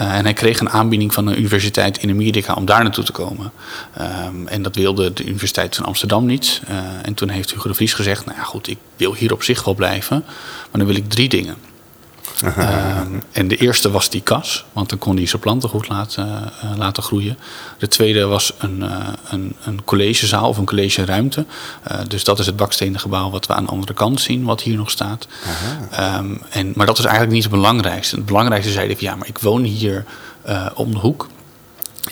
Uh, en hij kreeg een aanbieding van een universiteit in Amerika om daar naartoe te komen. Um, en dat wilde de Universiteit van Amsterdam niet. Uh, en toen heeft Hugo de Vries gezegd: Nou ja, goed, ik wil hier op zich wel blijven, maar dan wil ik drie dingen. Um, en de eerste was die kas, want dan kon hij zijn planten goed laten, uh, laten groeien. De tweede was een, uh, een, een collegezaal of een collegeruimte. Uh, dus dat is het bakstenen gebouw wat we aan de andere kant zien, wat hier nog staat. Um, en, maar dat is eigenlijk niet het belangrijkste. Het belangrijkste zei hij, ja, maar ik woon hier om de hoek.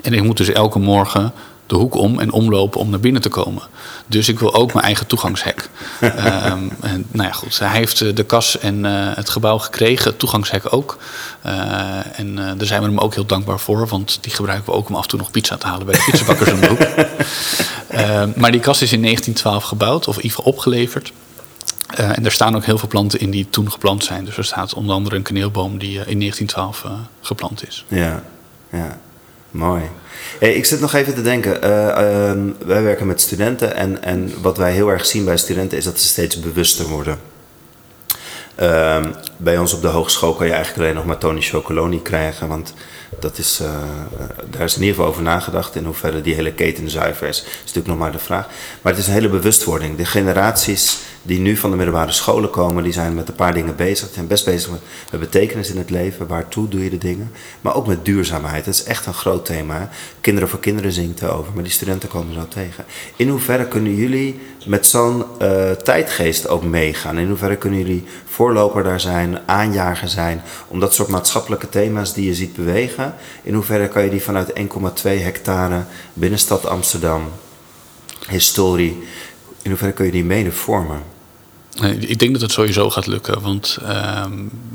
En ik moet dus elke morgen de hoek om en omlopen om naar binnen te komen. Dus ik wil ook mijn eigen toegangshek. um, <laughs> en, nou ja, goed. Hij heeft eh, de kas en uh, het gebouw gekregen, het toegangshek ook. Uh, en uh, daar zijn we hem ook heel dankbaar voor, want die gebruiken we ook om af en toe nog pizza te halen bij de <laughs> pizzabakkers om de hoek. Ehm, maar die kas is in 1912 gebouwd, of in ieder geval opgeleverd. en er staan ook heel veel planten in die toen geplant zijn. Dus er staat onder andere een kaneelboom die in 1912 geplant is. Ja, ja. Mooi. Ik zit nog even te denken. Uh, uh, wij werken met studenten en, en wat wij heel erg zien bij studenten is dat ze steeds bewuster worden. Uh, bij ons op de hogeschool kan je eigenlijk alleen nog maar Tony Chocoloni krijgen, want dat is, uh, daar is in ieder geval over nagedacht in hoeverre die hele keten zuiver is. Is natuurlijk nog maar de vraag. Maar het is een hele bewustwording. De generaties die nu van de middelbare scholen komen, die zijn met een paar dingen bezig. Die zijn best bezig met, betekenis in het leven. Waartoe doe je de dingen? Maar ook met duurzaamheid. Dat is echt een groot thema. Kinderen voor kinderen zingt erover, maar die studenten komen zo tegen. In hoeverre kunnen jullie met zo'n uh, tijdgeest ook meegaan? In hoeverre kunnen jullie voorloper daar zijn, aanjager zijn, om dat soort maatschappelijke thema's die je ziet bewegen, in hoeverre kan je die vanuit 1,2 hectare binnenstad Amsterdam, historie, in hoeverre kun je die mede vormen? Ik denk dat het sowieso gaat lukken, want uh,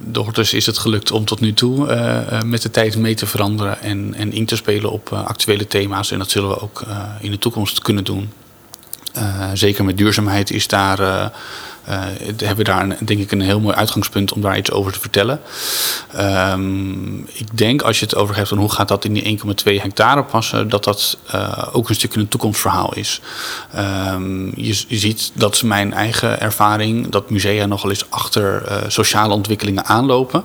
de Hortus is het gelukt om tot nu toe uh, met de tijd mee te veranderen en, en in te spelen op uh, actuele thema's. En dat zullen we ook in de toekomst kunnen doen. zeker met duurzaamheid is daar hebben we daar denk ik een heel mooi uitgangspunt om daar iets over te vertellen. Um, ik denk als je het over hebt van hoe gaat dat in die 1,2 hectare passen, dat dat uh, ook een stukje een toekomstverhaal is. Um, je, je, ziet dat mijn eigen ervaring, dat musea nogal eens achter uh, sociale ontwikkelingen aanlopen.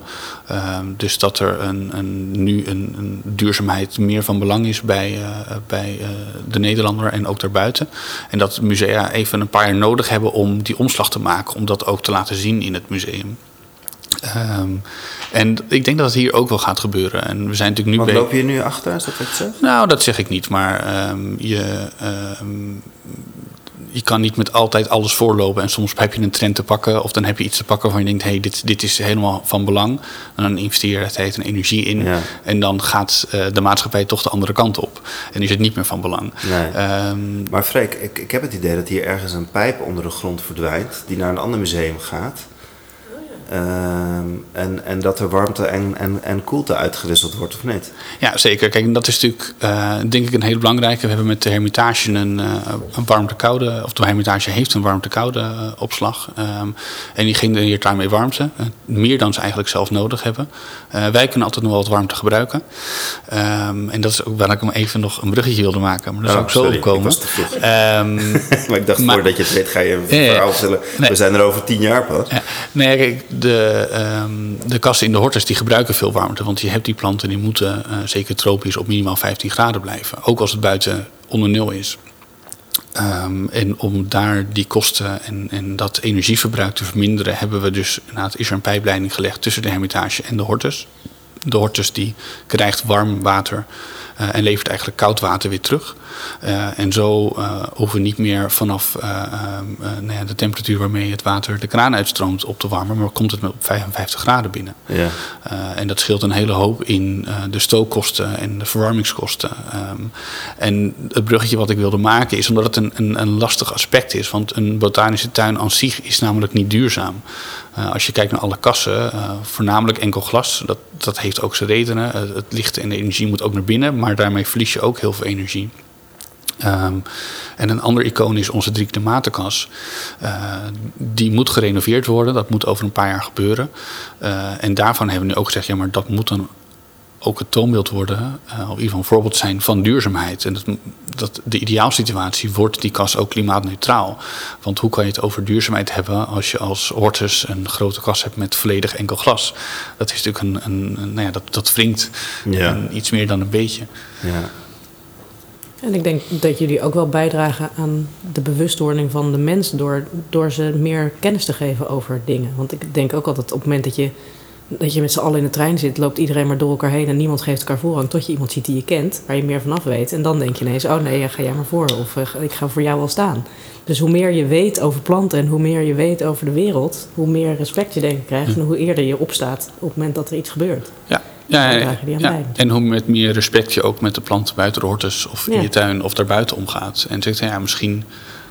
Um, dus dat er een, een, nu een, een, duurzaamheid meer van belang is bij, bij de Nederlander en ook daarbuiten. En dat musea even een paar jaar nodig hebben om die omslag te maken om dat ook te laten zien in het museum. Um, en ik denk dat het hier ook wel gaat gebeuren. En we zijn natuurlijk nu. Wat loop je nu achter, is dat wat je Nou, dat zeg ik niet. Maar um, je, um, je kan niet met altijd alles voorlopen. En soms heb je een trend te pakken. Of dan heb je iets te pakken waarvan je denkt: hé, hey, dit, dit is helemaal van belang. En dan investeer je tijd en energie in. Ja. En dan gaat uh, de maatschappij toch de andere kant op. En is het niet meer van belang. Nee. Um, maar Freek, ik, ik heb het idee dat hier ergens een pijp onder de grond verdwijnt. die naar een ander museum gaat. Uh, en, en dat er warmte en, en, en koelte uitgewisseld wordt, of niet? Ja, zeker. Kijk, dat is natuurlijk uh, denk ik een hele belangrijke. We hebben met de Hermitage een, uh, een warmte-koude, of de Hermitage heeft een warmte-koude uh, opslag. Um, en die genereert daarmee warmte. meer dan ze eigenlijk zelf nodig hebben. wij kunnen altijd nog wel wat warmte gebruiken. Um, en dat is ook waar ik hem even nog een bruggetje wilde maken. Maar daar oh, zou ik zo op komen. Um, maar ik dacht, maar, voordat je het weet, ga je een verhaal vertellen. Nee. We zijn er over tien jaar pas. Ja. Nee, kijk, de, um, de kassen in de hortus die gebruiken veel warmte. Want je hebt die planten die moeten uh, zeker tropisch op minimaal 15 graden blijven. Ook als het buiten onder nul is. Um, en om daar die kosten en, en dat energieverbruik te verminderen, hebben we dus inderdaad is er een pijpleiding gelegd tussen de hermitage en de hortus. De hortus die krijgt warm water en levert eigenlijk koud water weer terug. en zo hoeven we niet meer vanaf nou ja, de temperatuur waarmee het water de kraan uitstroomt op te warmen, maar komt het met op 55 graden binnen. Ja. en dat scheelt een hele hoop in de stookkosten en de verwarmingskosten. Ehm, en het bruggetje wat ik wilde maken is omdat het een, een, een lastig aspect is. Want een botanische tuin aan zich is namelijk niet duurzaam. Uh, als je kijkt naar alle kassen, uh, voornamelijk enkel glas, dat, dat heeft ook zijn redenen. Uh, het licht en de energie moet ook naar binnen, maar daarmee verlies je ook heel veel energie. Um, en een ander icoon is onze drie tomatenkas. die moet gerenoveerd worden, dat moet over een paar jaar gebeuren. en daarvan hebben we nu ook gezegd, ja, maar dat moet dan ook het toonbeeld worden, uh, of in ieder geval een voorbeeld zijn van duurzaamheid. En dat, dat de ideaalsituatie wordt die kas ook klimaatneutraal. Want hoe kan je het over duurzaamheid hebben als je als Hortus een grote kas hebt met volledig enkel glas? Dat is natuurlijk een, een, nou ja, dat, dat wringt ja. iets meer dan een beetje. Ja. En ik denk dat jullie ook wel bijdragen aan de bewustwording van de mensen door, door ze meer kennis te geven over dingen. Want ik denk ook altijd op het moment dat je dat je met z'n allen in de trein zit, loopt iedereen maar door elkaar heen en niemand geeft elkaar voorrang tot je iemand ziet die je kent, waar je meer vanaf weet. En dan denk je ineens, oh nee, ga jij maar voor of uh, ik ga voor jou wel staan. Dus hoe meer je weet over planten en hoe meer je weet over de wereld, hoe meer respect je denk ik krijgt en hoe eerder je opstaat op het moment dat er iets gebeurt. Ja. Ja, ja, ja. en hoe met meer respect je ook met de planten buiten de hortus of in je tuin of daarbuiten omgaat. En zegt, ja, misschien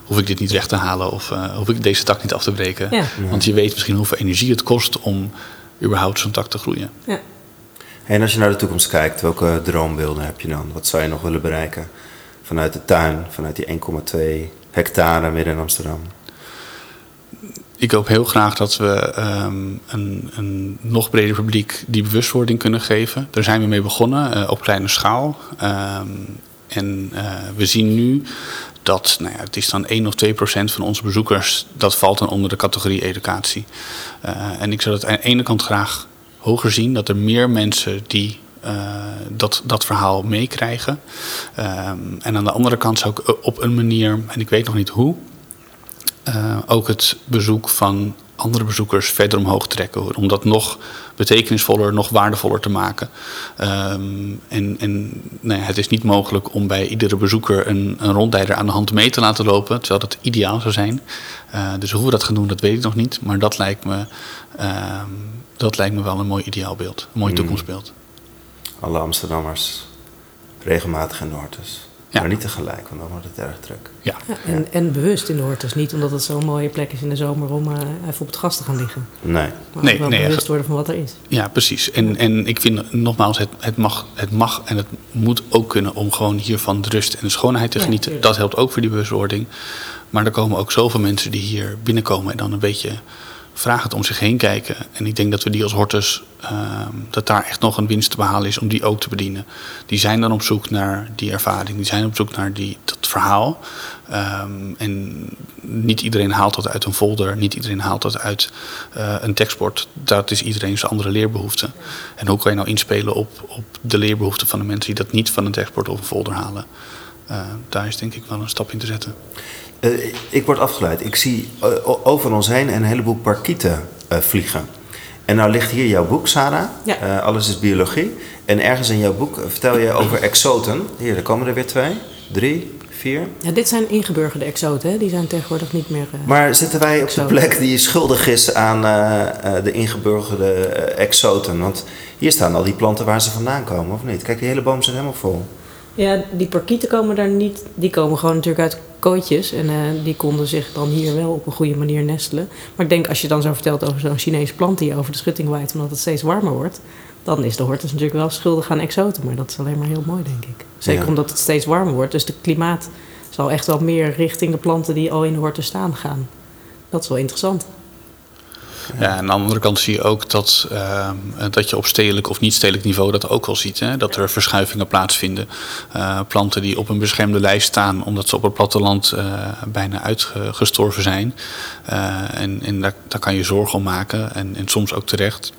hoef ik dit niet weg te halen of uh, hoef ik deze tak niet af te breken. Want je weet misschien hoeveel energie het kost om überhaupt zo'n tak te groeien. Ja. En als je naar de toekomst kijkt, welke droombeelden heb je dan? Wat zou je nog willen bereiken vanuit de tuin, vanuit die 1,2 hectare midden in Amsterdam? Ik hoop heel graag dat we ehm, een, een, nog breder publiek die bewustwording kunnen geven. Daar zijn we mee begonnen uh, op kleine schaal. Ehm, en uh, we zien nu dat, nou ja, het is dan 1 of 2 procent van onze bezoekers, dat valt dan onder de categorie educatie. Uh, en ik zou dat aan de ene kant graag hoger zien, dat er meer mensen die uh, dat, dat verhaal meekrijgen. Um, en aan de andere kant zou ik op een manier, en ik weet nog niet hoe, ook het bezoek van andere bezoekers verder omhoog trekken. Om dat nog betekenisvoller, nog waardevoller te maken. Um, en en nou ja, het is niet mogelijk om bij iedere bezoeker een, een rondleider aan de hand mee te laten lopen. Terwijl dat ideaal zou zijn. Uh, dus hoe we dat gaan doen, dat weet ik nog niet. Maar dat lijkt me, um, dat lijkt me wel een mooi ideaalbeeld. Een mooi mm. toekomstbeeld. Alle Amsterdammers regelmatig in Noordes. Ja. Maar niet tegelijk, want dan wordt het erg druk. Ja. ja en, en bewust in de hortus. Niet omdat het zo'n mooie plek is in de zomer om uh, even op het gas te gaan liggen. Nee. Maar nee, wel nee, bewust worden van wat er is. Ja, precies. En, en ik vind nogmaals, het, het, mag, het mag en het moet ook kunnen om gewoon hier van de rust en de schoonheid te genieten. dat helpt ook voor die bewustwording. Maar er komen ook zoveel mensen die hier binnenkomen en dan een beetje vraag het om zich heen kijken. En ik denk dat we die als hortus, uh, dat daar echt nog een winst te behalen is om die ook te bedienen. Die zijn dan op zoek naar die ervaring, die zijn op zoek naar die, dat verhaal. Um, en niet iedereen haalt dat uit een folder, niet iedereen haalt dat uit uh, een tekstbord. Dat is iedereen zijn andere leerbehoefte. En hoe kan je nou inspelen op, op de leerbehoeften van de mensen die dat niet van een tekstbord of een folder halen? Uh, daar is denk ik wel een stap in te zetten. Uh, ik word afgeleid. Ik zie uh, over ons heen een heleboel parkieten uh, vliegen. En nou ligt hier jouw boek, Sarah. Ja. Alles is biologie. En ergens in jouw boek vertel je over exoten. Hier, er komen er weer twee, drie, vier. Ja, dit zijn ingeburgerde exoten, hè? die zijn tegenwoordig niet meer. maar zitten wij op exoten. de plek die schuldig is aan de ingeburgerde exoten? Want hier staan al die planten waar ze vandaan komen, of niet? Kijk, die hele boom zit helemaal vol. Ja, die parkieten komen daar niet. Die komen gewoon natuurlijk uit kooitjes. En uh, die konden zich dan hier wel op een goede manier nestelen. Maar ik denk als je dan zo vertelt over zo'n Chinese plant die over de schutting waait, omdat het steeds warmer wordt. Dan is de hortus natuurlijk wel schuldig aan exoten. Maar dat is alleen maar heel mooi, denk ik. Zeker omdat het steeds warmer wordt. Dus de klimaat zal echt wel meer richting de planten die al in de hortus staan gaan. Dat is wel interessant. Ja, aan de andere kant zie je ook dat, uh, dat je op stedelijk of niet-stedelijk niveau dat ook al ziet. Hè? Dat er verschuivingen plaatsvinden. Uh, planten die op een beschermde lijst staan omdat ze op het platteland uh, bijna uitgestorven zijn. en en daar, daar kan je zorgen om maken en, en soms ook terecht.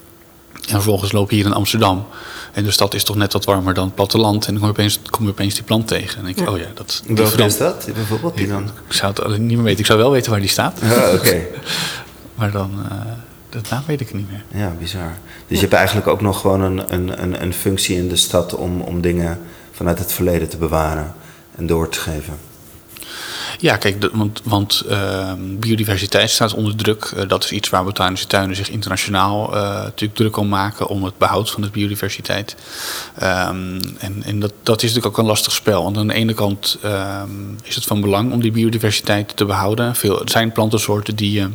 En vervolgens loop je hier in Amsterdam. En de stad is toch net wat warmer dan het platteland. En dan kom je opeens, kom je opeens die plant tegen. En ja. oh ja, dat... Welke is dat bijvoorbeeld? Die dan? Ik, zou het niet meer weten. Ik zou wel weten waar die staat. Ja, oké. <laughs> Maar dan, uh, dat naam weet ik niet meer. Ja, bizar. Dus je hebt eigenlijk ook nog gewoon een, een, een, een functie in de stad om, om dingen vanuit het verleden te bewaren en door te geven. Ja, kijk, want, want ehm, biodiversiteit staat onder druk. Eh, dat is iets waar botanische tuinen zich internationaal uh, natuurlijk druk om maken om het behoud van de biodiversiteit. Ehm, en en dat, dat is natuurlijk ook een lastig spel. Want aan de ene kant ehm, is het van belang om die biodiversiteit te behouden. Veel, het zijn plantensoorten die je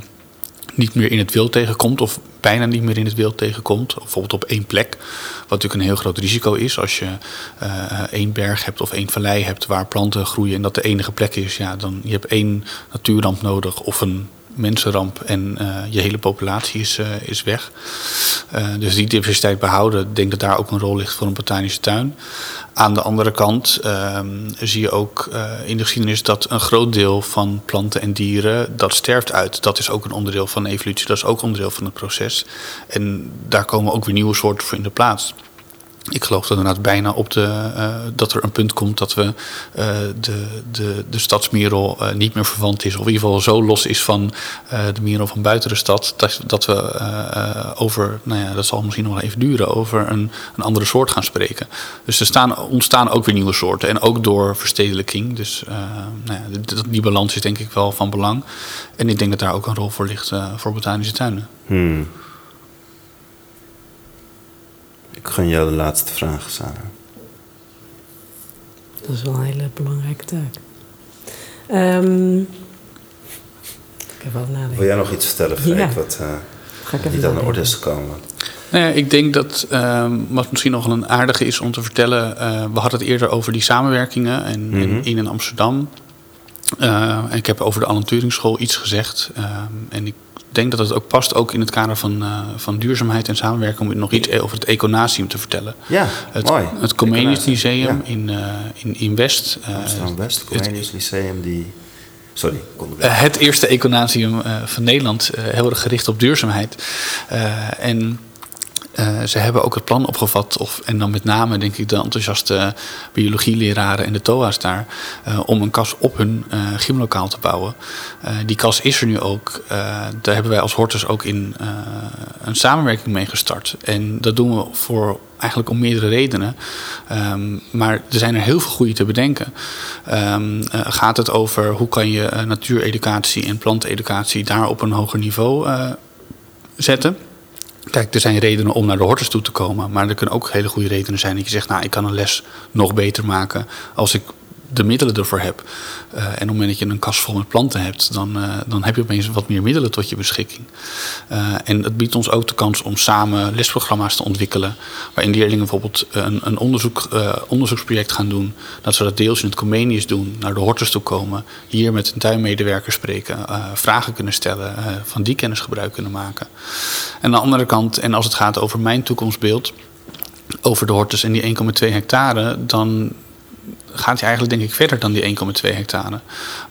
niet meer in het wild tegenkomt of bijna niet meer in het wild tegenkomt. Bijvoorbeeld op één plek. Wat natuurlijk een heel groot risico is als je uh, één berg hebt of één vallei hebt waar planten groeien en dat de enige plek is. Ja, dan je hebt één natuurramp nodig of een mensenramp en uh, je hele populatie is, uh, is weg. Uh, dus die diversiteit behouden, ik denk dat daar ook een rol ligt voor een botanische tuin. Aan de andere kant ehm, zie je ook in de geschiedenis dat een groot deel van planten en dieren dat sterft uit. Dat is ook een onderdeel van evolutie, dat is ook onderdeel van het proces. En daar komen ook weer nieuwe soorten voor in de plaats. Ik geloof dat inderdaad bijna op de, uh, dat er een punt komt dat we uh, de, de, de stadsmerel uh, niet meer verwant is. Of in ieder geval zo los is van de merel van buiten de stad. Dat, dat we over, nou ja, dat zal misschien nog wel even duren, over een, een andere soort gaan spreken. Dus er staan, ontstaan ook weer nieuwe soorten. En ook door verstedelijking. Dus nou ja, die, die balans is denk ik wel van belang. En ik denk dat daar ook een rol voor ligt voor botanische tuinen. Hmm. Ik gun jou de laatste vraag, Sarah. Dat is wel een hele belangrijke taak. Um, ik heb wel nadenken. Wil jij nog iets vertellen, Freek, Ja. wat uh, Ga ik even niet aan de orde is gekomen? Nou ja, ik denk dat ehm, wat misschien nog wel een aardige is om te vertellen. eh, we hadden het eerder over die samenwerkingen en, en Mhm. in en Amsterdam. Eh, en ik heb over de Alan Turing School iets gezegd. ehm, en ik denk dat het ook past, ook in het kader van, eh, van duurzaamheid en samenwerking, om nog iets over het Econasium te vertellen. Ja, Het, mooi. het Comenius Lyceum ja. in, eh, in, in West. eh, Amsterdam-West, het- Comenius Lyceum, die... Sorry, het eerste econasium van Nederland, heel erg gericht op duurzaamheid. En eh, ze hebben ook het plan opgevat, of, en dan met name denk ik de enthousiaste biologieleraren en de TOA's daar, eh, om een kas op hun eh, gymlokaal te bouwen. Die kas is er nu ook. Daar hebben wij als Hortus ook in een samenwerking mee gestart. En dat doen we voor eigenlijk om meerdere redenen. Ehm, maar er zijn er heel veel goede te bedenken. Ehm, eh, gaat het over hoe kan je natuureducatie en planteducatie daar op een hoger niveau eh, zetten? Kijk, er zijn redenen om naar de hortus toe te komen. Maar er kunnen ook hele goede redenen zijn dat je zegt, nou, ik kan een les nog beter maken als ik de middelen ervoor heb. Eh, en op het moment dat je een kast vol met planten hebt, dan, eh, dan heb je opeens wat meer middelen tot je beschikking. Eh, en het biedt ons ook de kans om samen lesprogramma's te ontwikkelen. Waarin leerlingen bijvoorbeeld een, een onderzoek, onderzoeksproject gaan doen. Dat ze dat deels in het Comenius doen, naar de hortus toe komen. Hier met een tuinmedewerker spreken, vragen kunnen stellen, van die kennis gebruik kunnen maken. En aan de andere kant, en als het gaat over mijn toekomstbeeld, over de hortus en die 1,2 hectare, dan gaat hij eigenlijk denk ik verder dan die 1,2 hectare.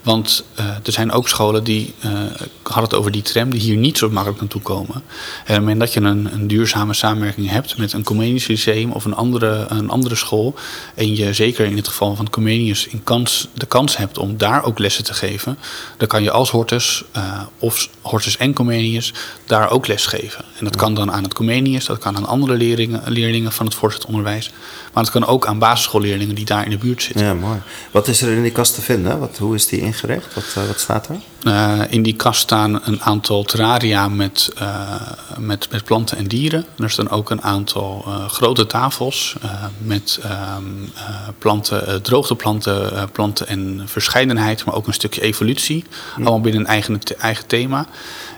Want uh, er zijn ook scholen die, uh, ik had het over die tram, die hier niet zo makkelijk naartoe komen. En op het moment dat je een, een duurzame samenwerking hebt met een Comenius Lyceum of een andere, een andere school, en je zeker in het geval van Comenius in kans, de kans hebt om daar ook lessen te geven, dan kan je als Hortus uh, of Hortus en Comenius daar ook les geven. En dat kan dan aan het Comenius, dat kan aan andere leerlingen, leerlingen van het voortgezet onderwijs, maar het kan ook aan basisschoolleerlingen die daar in de buurt zitten. Ja, mooi. Wat is er in die kast te vinden? Wat, hoe is die ingericht? Wat, uh, wat staat er? Uh, in die kast staan een aantal terraria met, uh, met, met planten en dieren. Er staan ook een aantal grote tafels met um, planten, droogteplanten, planten en verscheidenheid, maar ook een stukje evolutie. Ja. Allemaal binnen een eigen, eigen thema.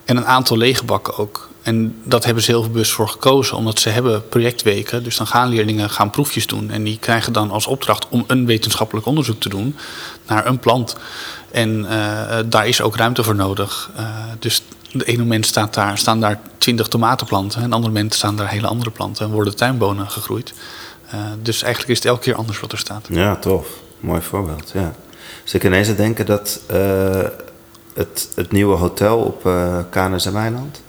En een aantal lege bakken ook. En dat hebben ze heel bewust voor gekozen, omdat ze hebben projectweken. Dus dan gaan leerlingen gaan proefjes doen. En die krijgen dan als opdracht om een wetenschappelijk onderzoek te doen naar een plant. En uh, daar is ook ruimte voor nodig. Uh, dus de ene moment staat daar, staan daar twintig tomatenplanten. En op andere moment staan daar hele andere planten en worden tuinbonen gegroeid. Uh, dus eigenlijk is het elke keer anders wat er staat. Ja, tof. Mooi voorbeeld, ja. Dus ik ineens denken dat het, het nieuwe hotel op uh, en Weiland,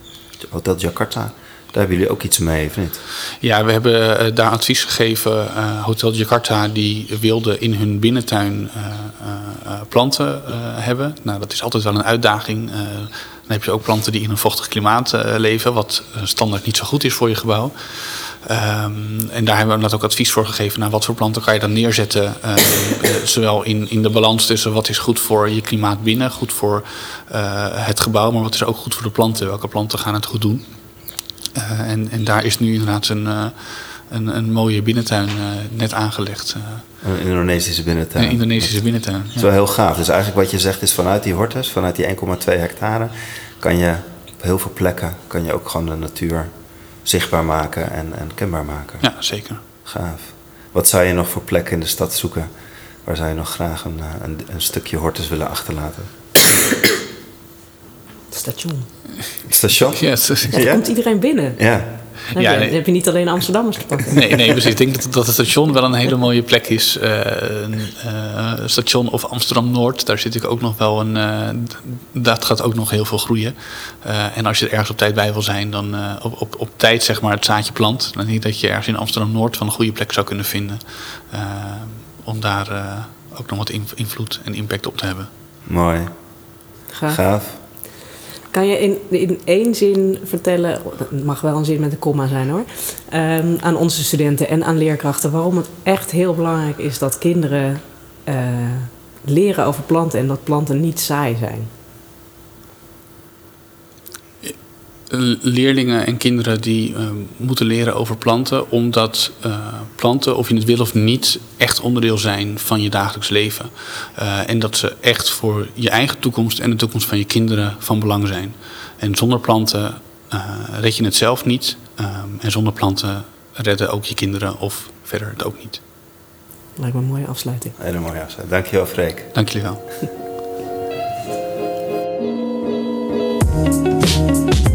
Hotel Jakarta, daar hebben jullie ook iets mee, of niet? Ja, we hebben uh, daar advies gegeven. Uh, Hotel Jakarta die wilde in hun binnentuin uh, planten hebben. Nou, dat is altijd wel een uitdaging. heb je ook planten die in een vochtig klimaat leven, wat standaard niet zo goed is voor je gebouw. Um, en daar hebben we net ook advies voor gegeven naar wat voor planten kan je dan neerzetten. Uh, zowel in, in de balans tussen wat is goed voor je klimaat binnen, goed voor uh, het gebouw, maar wat is ook goed voor de planten. Welke planten gaan het goed doen? Uh, en, en daar is nu inderdaad een, een, een mooie binnentuin net aangelegd. een Indonesische binnentuin. Een Indonesische binnentuin. Dat is wel heel gaaf. Dus eigenlijk wat je zegt is vanuit die hortus, vanuit die 1,2 hectare, kan je op heel veel plekken kan je ook gewoon de natuur zichtbaar maken en, en kenbaar maken. Ja, zeker. Gaaf. Wat zou je nog voor plekken in de stad zoeken? Waar zou je nog graag een, een, een stukje hortus willen achterlaten? Station. Station? Ja, ja, dan komt iedereen binnen. Ja. Dan, ja, heb, je, nee. heb je niet alleen Amsterdammers te pakken. Nee, nee precies. Ik denk dat, dat het station wel een hele mooie plek is. Uh, uh, station of Amsterdam-Noord, daar zit ik ook nog wel een... Uh, dat gaat ook nog heel veel groeien. en als je er ergens op tijd bij wil zijn, dan op, op, op tijd zeg maar het zaadje plant. Dan denk ik dat je ergens in Amsterdam-Noord van een goede plek zou kunnen vinden. om daar ook nog wat invloed en impact op te hebben. Mooi. Gaaf. Gaaf. Kan je in, één zin vertellen, het mag wel een zin met een komma zijn hoor, um, aan onze studenten en aan leerkrachten waarom het echt heel belangrijk is dat kinderen uh, leren over planten en dat planten niet saai zijn? leerlingen en kinderen die eh, moeten leren over planten, omdat eh, planten, of je het wil of niet, echt onderdeel zijn van je dagelijks leven. Eh, en dat ze echt voor je eigen toekomst en de toekomst van je kinderen van belang zijn. En zonder planten red je het zelf niet. en zonder planten redden ook je kinderen of verder het ook niet. Lijkt me een mooie afsluiting. Hele mooie afsluiting. Dankjewel, Freek. Dank jullie wel. <laughs>